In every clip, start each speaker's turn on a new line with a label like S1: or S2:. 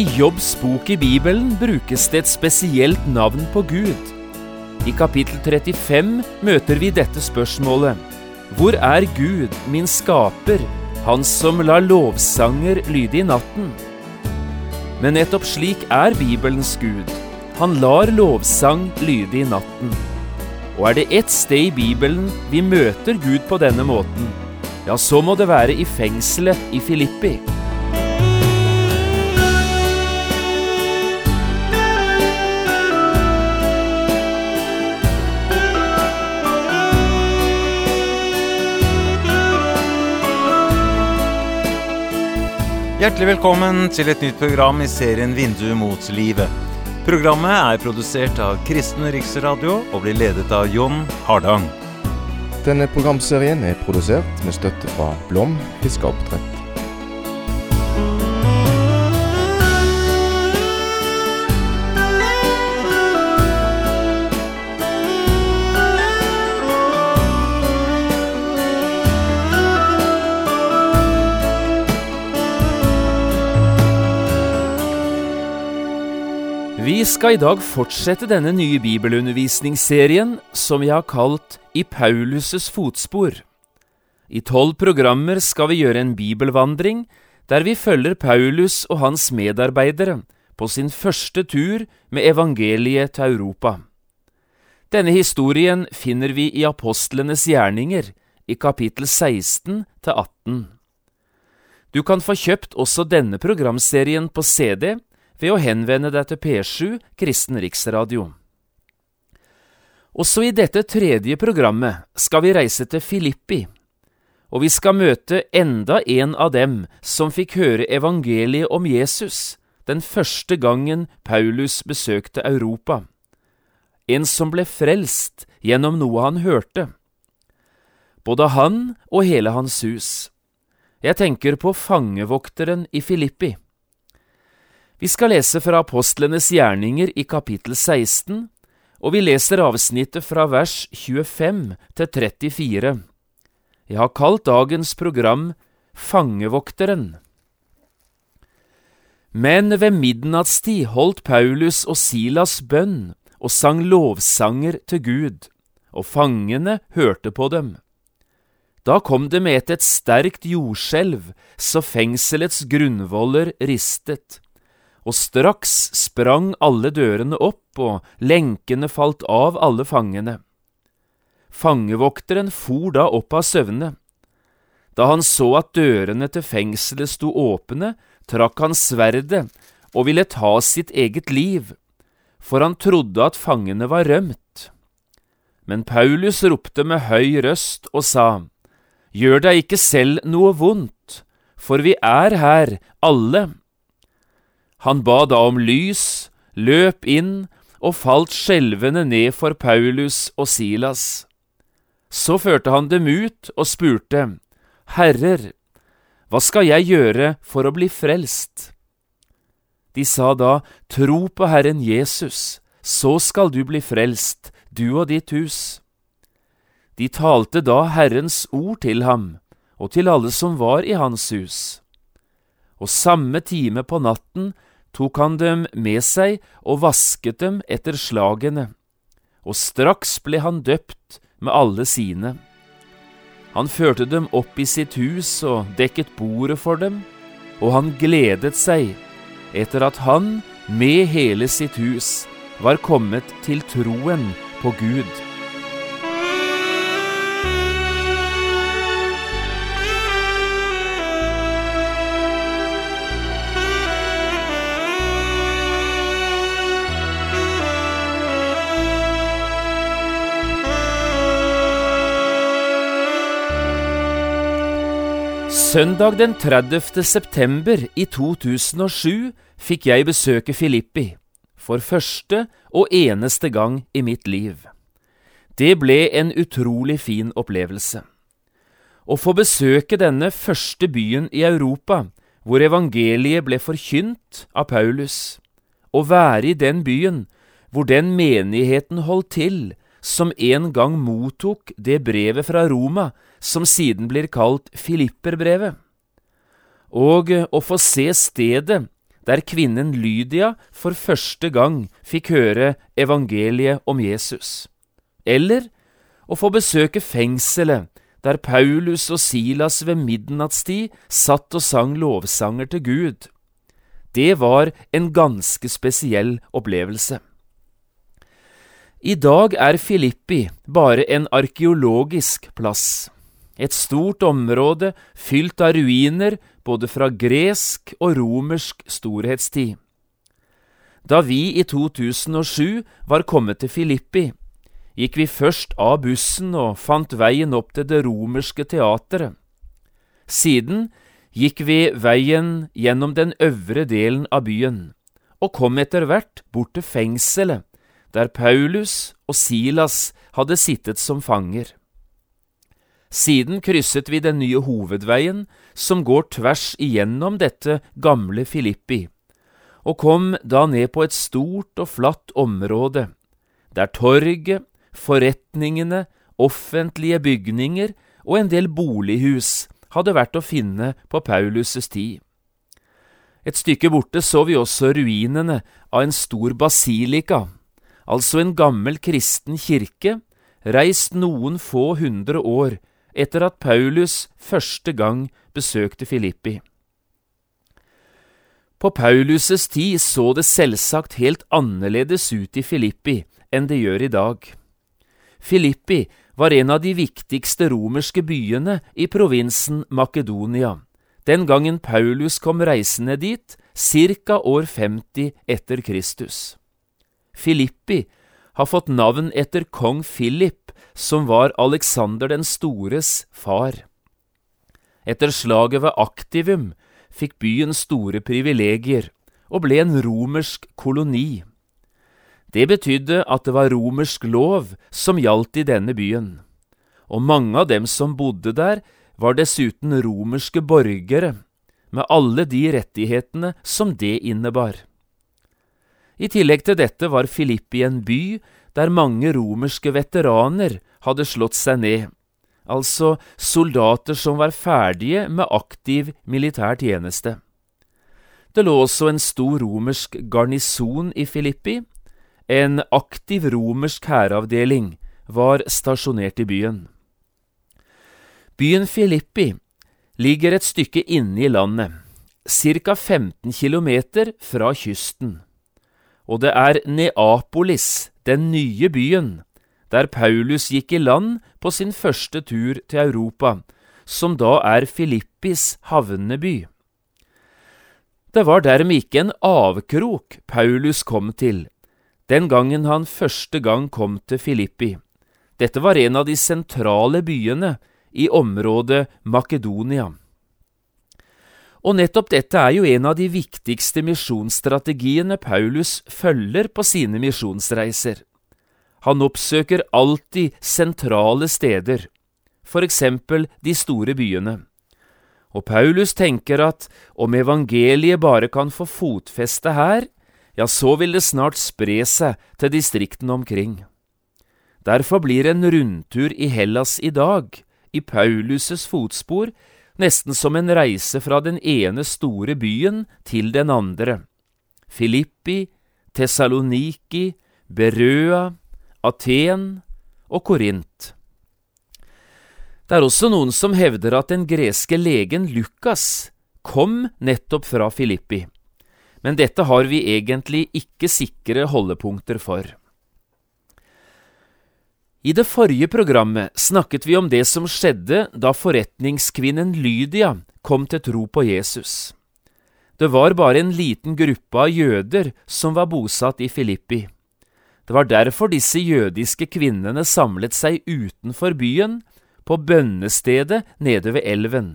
S1: I Jobbs bok i Bibelen brukes det et spesielt navn på Gud. I kapittel 35 møter vi dette spørsmålet. Hvor er Gud, min skaper, han som lar lovsanger lyde i natten? Men nettopp slik er Bibelens Gud. Han lar lovsang lyde i natten. Og er det ett sted i Bibelen vi møter Gud på denne måten, ja, så må det være i fengselet i Filippi.
S2: Hjertelig velkommen til et nytt program i serien Vindu mot livet. Programmet er produsert av Kristen Riksradio og blir ledet av Jon Hardang.
S3: Denne programserien er produsert med støtte fra Blom fiskeoppdrett.
S1: Vi skal i dag fortsette denne nye bibelundervisningsserien som vi har kalt I Paulus' fotspor. I tolv programmer skal vi gjøre en bibelvandring der vi følger Paulus og hans medarbeidere på sin første tur med evangeliet til Europa. Denne historien finner vi i apostlenes gjerninger i kapittel 16 til 18. Du kan få kjøpt også denne programserien på CD ved å henvende deg til P7 Kristen Riksradio. Også i dette tredje programmet skal vi reise til Filippi, og vi skal møte enda en av dem som fikk høre evangeliet om Jesus den første gangen Paulus besøkte Europa. En som ble frelst gjennom noe han hørte. Både han og hele hans hus. Jeg tenker på fangevokteren i Filippi. Vi skal lese fra apostlenes gjerninger i kapittel 16, og vi leser avsnittet fra vers 25 til 34. Jeg har kalt dagens program Fangevokteren. Men ved midnattstid holdt Paulus og Silas bønn og sang lovsanger til Gud, og fangene hørte på dem. Da kom det med et, sterkt jordskjelv, så fengselets grunnvoller ristet og straks sprang alle dørene opp, og lenkene falt av alle fangene. Fangevokteren for da opp av søvne. Da han så at dørene til fengselet sto åpne, trakk han sverdet og ville ta sitt eget liv, for han trodde at fangene var rømt. Men Paulus ropte med høy røst og sa, Gjør deg ikke selv noe vondt, for vi er her, alle. Han ba da om lys, løp inn og falt skjelvende ned for Paulus og Silas. Så førte han dem ut og spurte, Herrer, hva skal jeg gjøre for å bli frelst? De sa da, Tro på Herren Jesus, så skal du bli frelst, du og ditt hus. De talte da Herrens ord til ham og til alle som var i hans hus. Og samme time på natten tok han dem med seg og vasket dem etter slagene, og straks ble han døpt med alle sine. Han førte dem opp i sitt hus og dekket bordet for dem, og han gledet seg etter at han med hele sitt hus var kommet til troen på Gud. Søndag den 30. september i 2007 fikk jeg besøke Filippi, for første og eneste gang i mitt liv. Det ble en utrolig fin opplevelse. Å få besøke denne første byen i Europa hvor evangeliet ble forkynt av Paulus, å være i den byen hvor den menigheten holdt til som en gang mottok det brevet fra Roma som siden blir kalt Filipperbrevet, og å få se stedet der kvinnen Lydia for første gang fikk høre evangeliet om Jesus. Eller å få besøke fengselet der Paulus og Silas ved midnattstid satt og sang lovsanger til Gud. Det var en ganske spesiell opplevelse. I dag er Filippi bare en arkeologisk plass, et stort område fylt av ruiner både fra gresk og romersk storhetstid. Da vi i 2007 var kommet til Filippi, gikk vi først av bussen og fant veien opp til det romerske teatret. Siden gikk vi veien gjennom den øvre delen av byen, og kom etter hvert bort til fengselet, der Paulus og Silas hadde sittet som fanger. Siden krysset vi den nye hovedveien som går tvers igjennom dette gamle Filippi, og kom da ned på et stort og flatt område, der torget, forretningene, offentlige bygninger og en del bolighus hadde vært å finne på Paulus' tid. Et stykke borte så vi også ruinene av en stor basilika, altså en gammel kristen kirke, reist noen få hundre år etter at Paulus første gang besøkte Filippi. På Paulus' tid så det selvsagt helt annerledes ut i Filippi enn det gjør i dag. Filippi var en av de viktigste romerske byene i provinsen Makedonia, den gangen Paulus kom reisende dit, ca. år 50 etter Kristus. Filippi har fått navn etter kong Philip, som var Alexander den stores far. Etter slaget ved Aktivum fikk byen store privilegier og ble en romersk koloni. Det betydde at det var romersk lov som gjaldt i denne byen, og mange av dem som bodde der, var dessuten romerske borgere, med alle de rettighetene som det innebar. I tillegg til dette var Filippi en by der mange romerske veteraner hadde slått seg ned, altså soldater som var ferdige med aktiv militær tjeneste. Det lå også en stor romersk garnison i Filippi. En aktiv romersk hæravdeling var stasjonert i byen. Byen Filippi ligger et stykke inne i landet, ca 15 kilometer fra kysten og det er Neapolis, den nye byen, der Paulus gikk i land på sin første tur til Europa, som da er Filippis havneby. Det var dermed ikke en avkrok Paulus kom til, den gangen han første gang kom til Filippi. Dette var en av de sentrale byene i området Makedonia. Og nettopp dette er jo en av de viktigste misjonsstrategiene Paulus følger på sine misjonsreiser. Han oppsøker alltid sentrale steder, for eksempel de store byene. Og Paulus tenker at om evangeliet bare kan få fotfeste her, ja, så vil det snart spre seg til distriktene omkring. Derfor blir en rundtur i Hellas i dag, i Pauluses fotspor, nesten som en reise fra den ene store byen til den andre. Filippi, Tessaloniki, Berøa, Aten og Korint. Det er også noen som hevder at den greske legen Lukas kom nettopp fra Filippi, men dette har vi egentlig ikke sikre holdepunkter for. I det forrige programmet snakket vi om det som skjedde da forretningskvinnen Lydia kom til tro på Jesus. Det var bare en liten gruppe av jøder som var bosatt i Filippi. Det var derfor disse jødiske kvinnene samlet seg utenfor byen, på bønnestedet nede ved elven.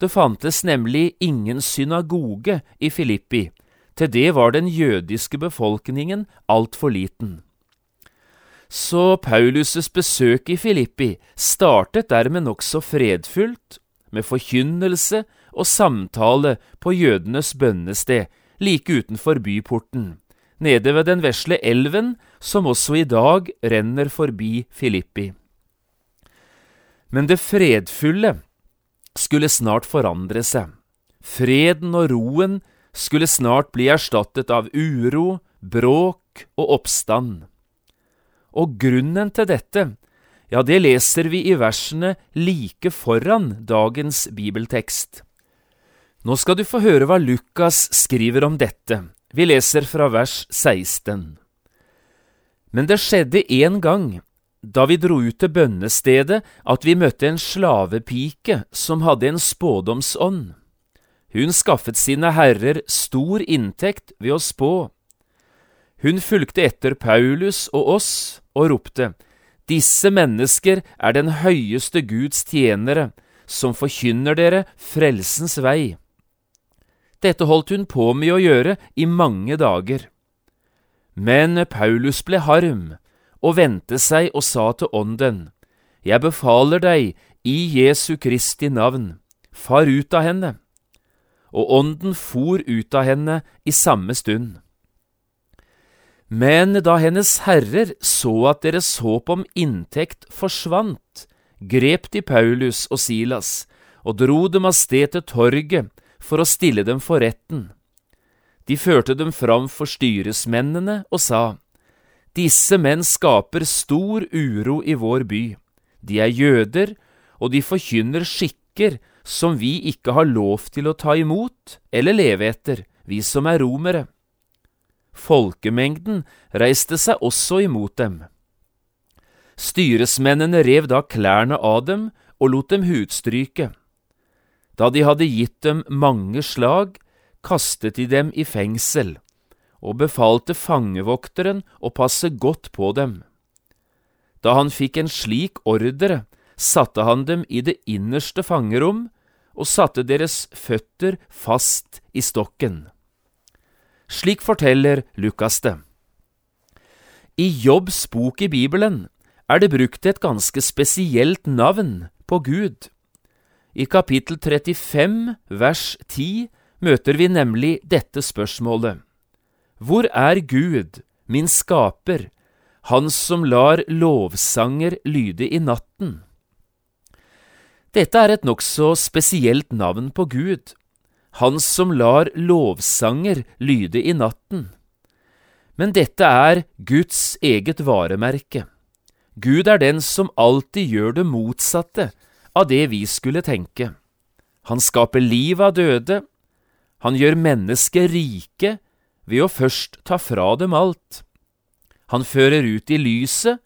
S1: Det fantes nemlig ingen synagoge i Filippi, til det var den jødiske befolkningen altfor liten. Så Paulus' besøk i Filippi startet dermed nokså fredfullt, med forkynnelse og samtale på jødenes bønnested like utenfor byporten, nede ved den vesle elven som også i dag renner forbi Filippi. Men det fredfulle skulle snart forandre seg. Freden og roen skulle snart bli erstattet av uro, bråk og oppstand. Og grunnen til dette, ja, det leser vi i versene like foran dagens bibeltekst. Nå skal du få høre hva Lukas skriver om dette. Vi leser fra vers 16. Men det skjedde en gang, da vi dro ut til bønnestedet, at vi møtte en slavepike som hadde en spådomsånd. Hun skaffet sine herrer stor inntekt ved å spå. Hun fulgte etter Paulus og oss og ropte, Disse mennesker er den høyeste Guds tjenere, som forkynner dere frelsens vei. Dette holdt hun på med å gjøre i mange dager. Men Paulus ble harm og vendte seg og sa til ånden, Jeg befaler deg i Jesu Kristi navn, far ut av henne. Og ånden for ut av henne i samme stund. Men da hennes herrer så at deres håp om inntekt forsvant, grep de Paulus og Silas og dro dem av sted til torget for å stille dem for retten. De førte dem fram for styresmennene og sa, Disse menn skaper stor uro i vår by. De er jøder, og de forkynner skikker som vi ikke har lov til å ta imot eller leve etter, vi som er romere. Folkemengden reiste seg også imot dem. Styresmennene rev da klærne av dem og lot dem hudstryke. Da de hadde gitt dem mange slag, kastet de dem i fengsel og befalte fangevokteren å passe godt på dem. Da han fikk en slik ordre, satte han dem i det innerste fangerom og satte deres føtter fast i stokken. Slik forteller Lukas det. I Jobbs bok i Bibelen er det brukt et ganske spesielt navn på Gud. I kapittel 35 vers 10 møter vi nemlig dette spørsmålet. Hvor er Gud, min skaper, han som lar lovsanger lyde i natten? Dette er et nokså spesielt navn på Gud, han som lar lovsanger lyde i natten. Men dette er Guds eget varemerke. Gud er den som alltid gjør det motsatte av det vi skulle tenke. Han skaper liv av døde, han gjør mennesker rike ved å først ta fra dem alt. Han fører ut i lyset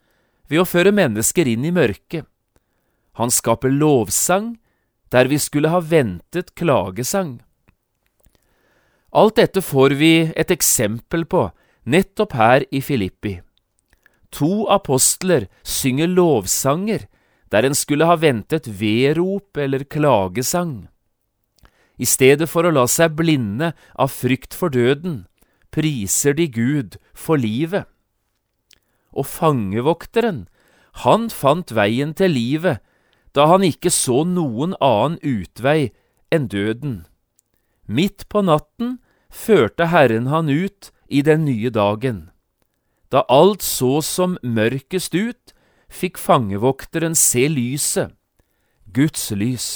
S1: ved å føre mennesker inn i mørket. Han skaper lovsang der vi skulle ha ventet klagesang. Alt dette får vi et eksempel på nettopp her i Filippi. To apostler synger lovsanger der en skulle ha ventet vedrop eller klagesang. I stedet for å la seg blinde av frykt for døden, priser de Gud for livet. Og fangevokteren, han fant veien til livet da han ikke så noen annen utvei enn døden. Midt på natten førte Herren han ut i den nye dagen. Da alt så som mørkest ut, fikk fangevokteren se lyset, Guds lys.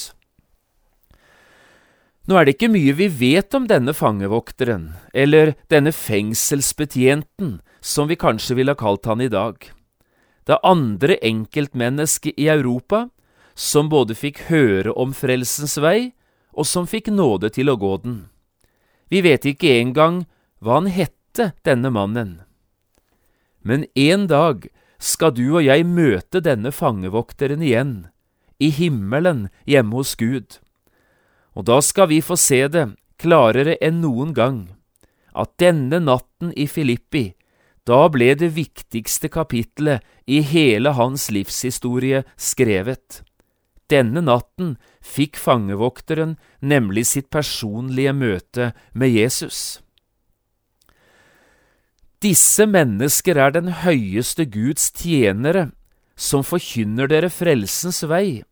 S1: Nå er det ikke mye vi vet om denne fangevokteren, eller denne fengselsbetjenten, som vi kanskje ville ha kalt han i dag. Det andre enkeltmennesket i Europa som både fikk høre om frelsens vei, og som fikk nåde til å gå den. Vi vet ikke engang hva han hette, denne mannen. Men en dag skal du og jeg møte denne fangevokteren igjen, i himmelen hjemme hos Gud. Og da skal vi få se det klarere enn noen gang, at denne natten i Filippi, da ble det viktigste kapitlet i hele hans livshistorie skrevet. Denne natten fikk fangevokteren nemlig sitt personlige møte med Jesus. Disse mennesker er den høyeste Guds tjenere, som forkynner dere frelsens vei.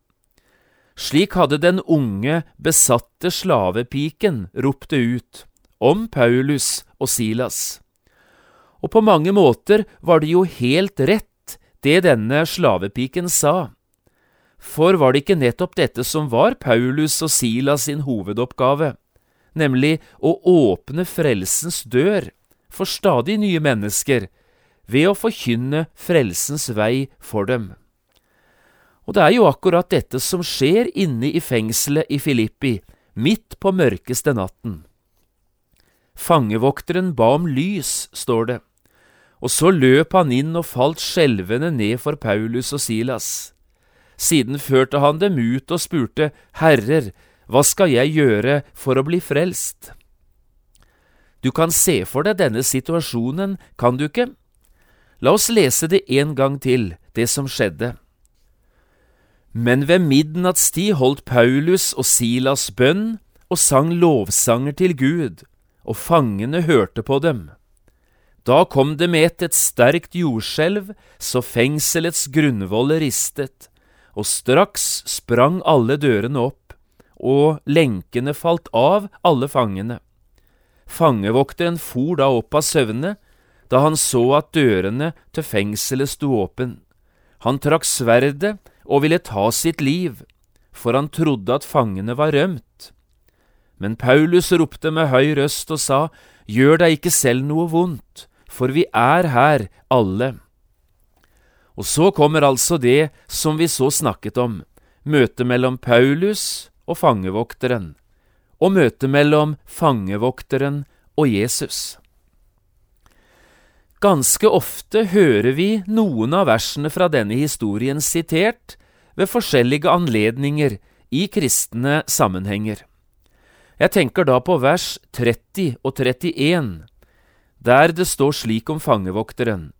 S1: Slik hadde den unge, besatte slavepiken ropt det ut, om Paulus og Silas. Og på mange måter var det jo helt rett, det denne slavepiken sa. For var det ikke nettopp dette som var Paulus og Silas sin hovedoppgave, nemlig å åpne frelsens dør for stadig nye mennesker ved å forkynne frelsens vei for dem. Og det er jo akkurat dette som skjer inne i fengselet i Filippi, midt på mørkeste natten. Fangevokteren ba om lys, står det, og så løp han inn og falt skjelvende ned for Paulus og Silas. Siden førte han dem ut og spurte, Herrer, hva skal jeg gjøre for å bli frelst? Du kan se for deg denne situasjonen, kan du ikke? La oss lese det en gang til, det som skjedde. Men ved midnattstid holdt Paulus og Silas bønn og sang lovsanger til Gud, og fangene hørte på dem. Da kom det med et, sterkt jordskjelv, så fengselets grunnvoller ristet, og straks sprang alle dørene opp, og lenkene falt av alle fangene. Fangevokteren for da opp av søvne, da han så at dørene til fengselet sto åpen. Han trakk sverdet og ville ta sitt liv, for han trodde at fangene var rømt. Men Paulus ropte med høy røst og sa, Gjør deg ikke selv noe vondt, for vi er her, alle. Og så kommer altså det som vi så snakket om, møtet mellom Paulus og fangevokteren, og møtet mellom fangevokteren og Jesus. Ganske ofte hører vi noen av versene fra denne historien sitert ved forskjellige anledninger i kristne sammenhenger. Jeg tenker da på vers 30 og 31, der det står slik om fangevokteren.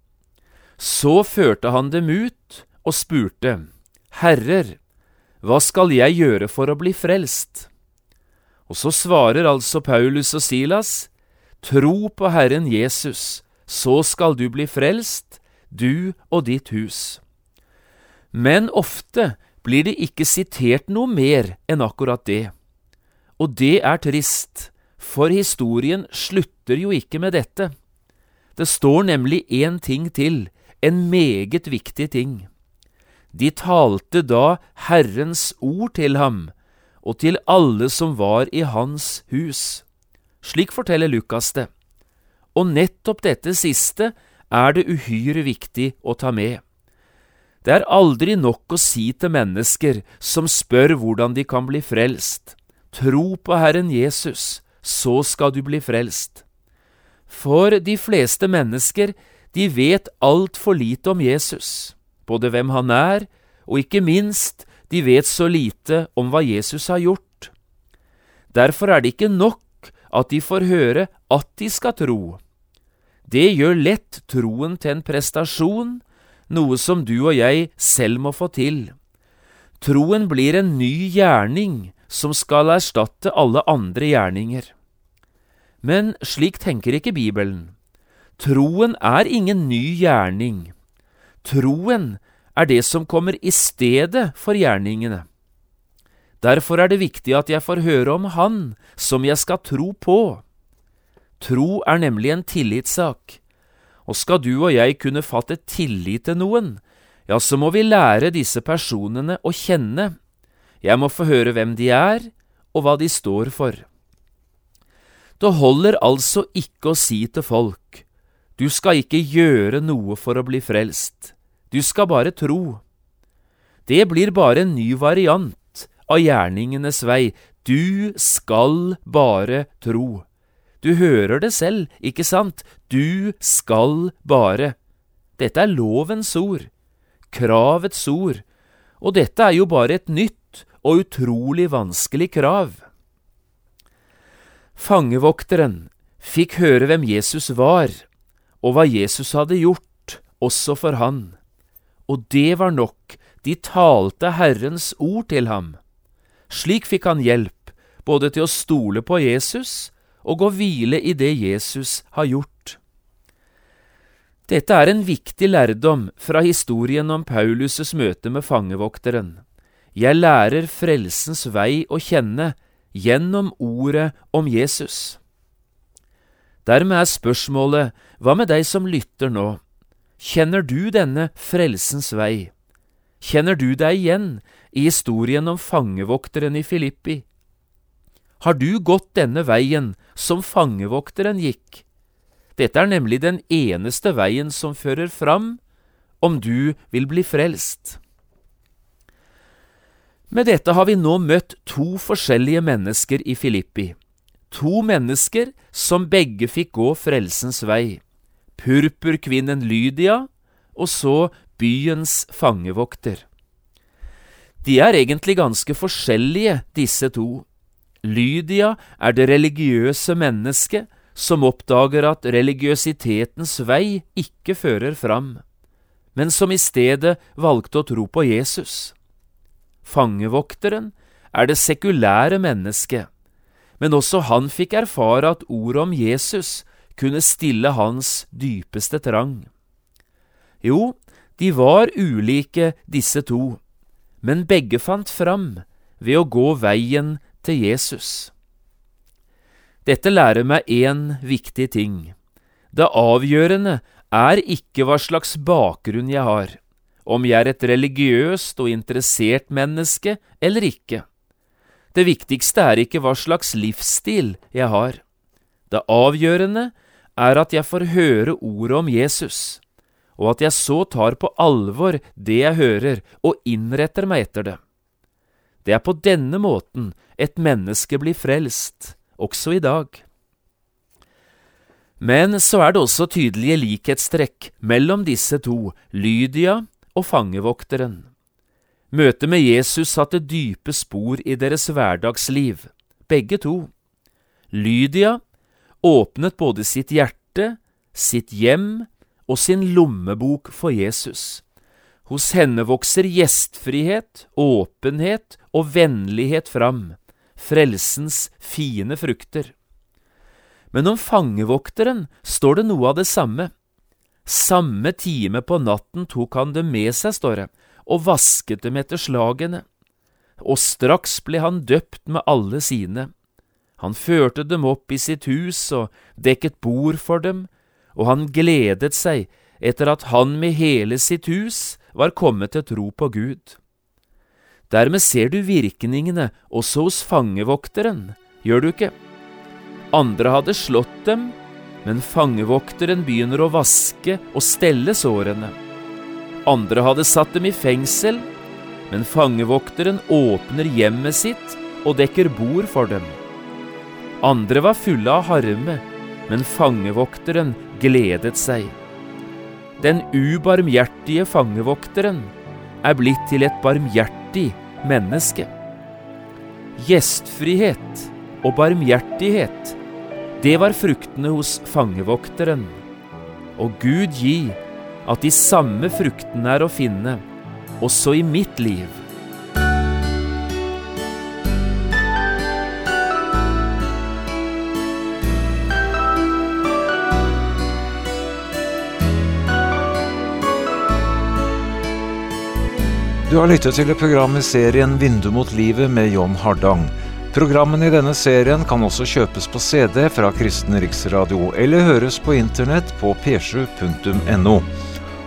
S1: Så førte han dem ut og spurte, Herrer, hva skal jeg gjøre for å bli frelst? Og så svarer altså Paulus og Silas, Tro på Herren Jesus, så skal du bli frelst, du og ditt hus. Men ofte blir det ikke sitert noe mer enn akkurat det. Og det er trist, for historien slutter jo ikke med dette. Det står nemlig én ting til, en meget viktig ting. De talte da Herrens ord til ham og til alle som var i hans hus. Slik forteller Lukas det. Og nettopp dette siste er det uhyre viktig å ta med. Det er aldri nok å si til mennesker som spør hvordan de kan bli frelst, tro på Herren Jesus, så skal du bli frelst. For de fleste mennesker, de vet altfor lite om Jesus, både hvem han er, og ikke minst, de vet så lite om hva Jesus har gjort. Derfor er det ikke nok at de får høre at de skal tro. Det gjør lett troen til en prestasjon, noe som du og jeg selv må få til. Troen blir en ny gjerning som skal erstatte alle andre gjerninger. Men slik tenker ikke Bibelen. Troen er ingen ny gjerning. Troen er det som kommer i stedet for gjerningene. Derfor er det viktig at jeg får høre om Han som jeg skal tro på. Tro er nemlig en tillitssak, og skal du og jeg kunne fatte tillit til noen, ja, så må vi lære disse personene å kjenne. Jeg må få høre hvem de er, og hva de står for. Det holder altså ikke å si til folk, du skal ikke gjøre noe for å bli frelst, du skal bare tro. Det blir bare en ny variant av gjerningenes vei, du skal bare tro. Du hører det selv, ikke sant? Du skal bare. Dette er lovens ord, kravets ord, og dette er jo bare et nytt og utrolig vanskelig krav. Fangevokteren fikk høre hvem Jesus var, og hva Jesus hadde gjort, også for han. Og det var nok, de talte Herrens ord til ham. Slik fikk han hjelp, både til å stole på Jesus og å hvile i det Jesus har gjort. Dette er en viktig lærdom fra historien om Paulus' møte med fangevokteren. Jeg lærer frelsens vei å kjenne gjennom ordet om Jesus. Dermed er spørsmålet, hva med deg som lytter nå? Kjenner du denne frelsens vei? Kjenner du deg igjen i historien om fangevokteren i Filippi? har du gått denne veien som fangevokteren gikk. Dette er nemlig den eneste veien som fører fram om du vil bli frelst. Med dette har vi nå møtt to forskjellige mennesker i Filippi. To mennesker som begge fikk gå frelsens vei. Purpurkvinnen Lydia og så byens fangevokter. De er egentlig ganske forskjellige, disse to. Lydia er det religiøse mennesket som oppdager at religiøsitetens vei ikke fører fram, men som i stedet valgte å tro på Jesus. Fangevokteren er det sekulære mennesket, men også han fikk erfare at ordet om Jesus kunne stille hans dypeste trang. Jo, de var ulike, disse to, men begge fant fram ved å gå veien til Jesus. Dette lærer meg én viktig ting. Det avgjørende er ikke hva slags bakgrunn jeg har, om jeg er et religiøst og interessert menneske eller ikke. Det viktigste er ikke hva slags livsstil jeg har. Det avgjørende er at jeg får høre ordet om Jesus, og at jeg så tar på alvor det jeg hører, og innretter meg etter det. Det er på denne måten et menneske blir frelst, også i dag. Men så er det også tydelige likhetstrekk mellom disse to, Lydia og fangevokteren. Møtet med Jesus satte dype spor i deres hverdagsliv, begge to. Lydia åpnet både sitt hjerte, sitt hjem og sin lommebok for Jesus. Hos henne vokser gjestfrihet, åpenhet og vennlighet fram, frelsens fine frukter. Men om fangevokteren står det noe av det samme. Samme time på natten tok han dem med seg, står det, og vasket dem etter slagene. Og straks ble han døpt med alle sine. Han førte dem opp i sitt hus og dekket bord for dem, og han gledet seg etter at han med hele sitt hus var kommet til tro på Gud. Dermed ser du virkningene også hos fangevokteren, gjør du ikke? Andre hadde slått dem, men fangevokteren begynner å vaske og stelle sårene. Andre hadde satt dem i fengsel, men fangevokteren åpner hjemmet sitt og dekker bord for dem. Andre var fulle av harme, men fangevokteren gledet seg. Den ubarmhjertige fangevokteren er blitt til et barmhjertig menneske. Gjestfrihet og barmhjertighet, det var fruktene hos fangevokteren. Og Gud gi at de samme fruktene er å finne også i mitt liv.
S2: Du har lyttet til et program i serien Vindu mot livet med John Hardang. Programmene i denne serien kan også kjøpes på CD fra Kristen Riksradio, eller høres på internett på p7.no.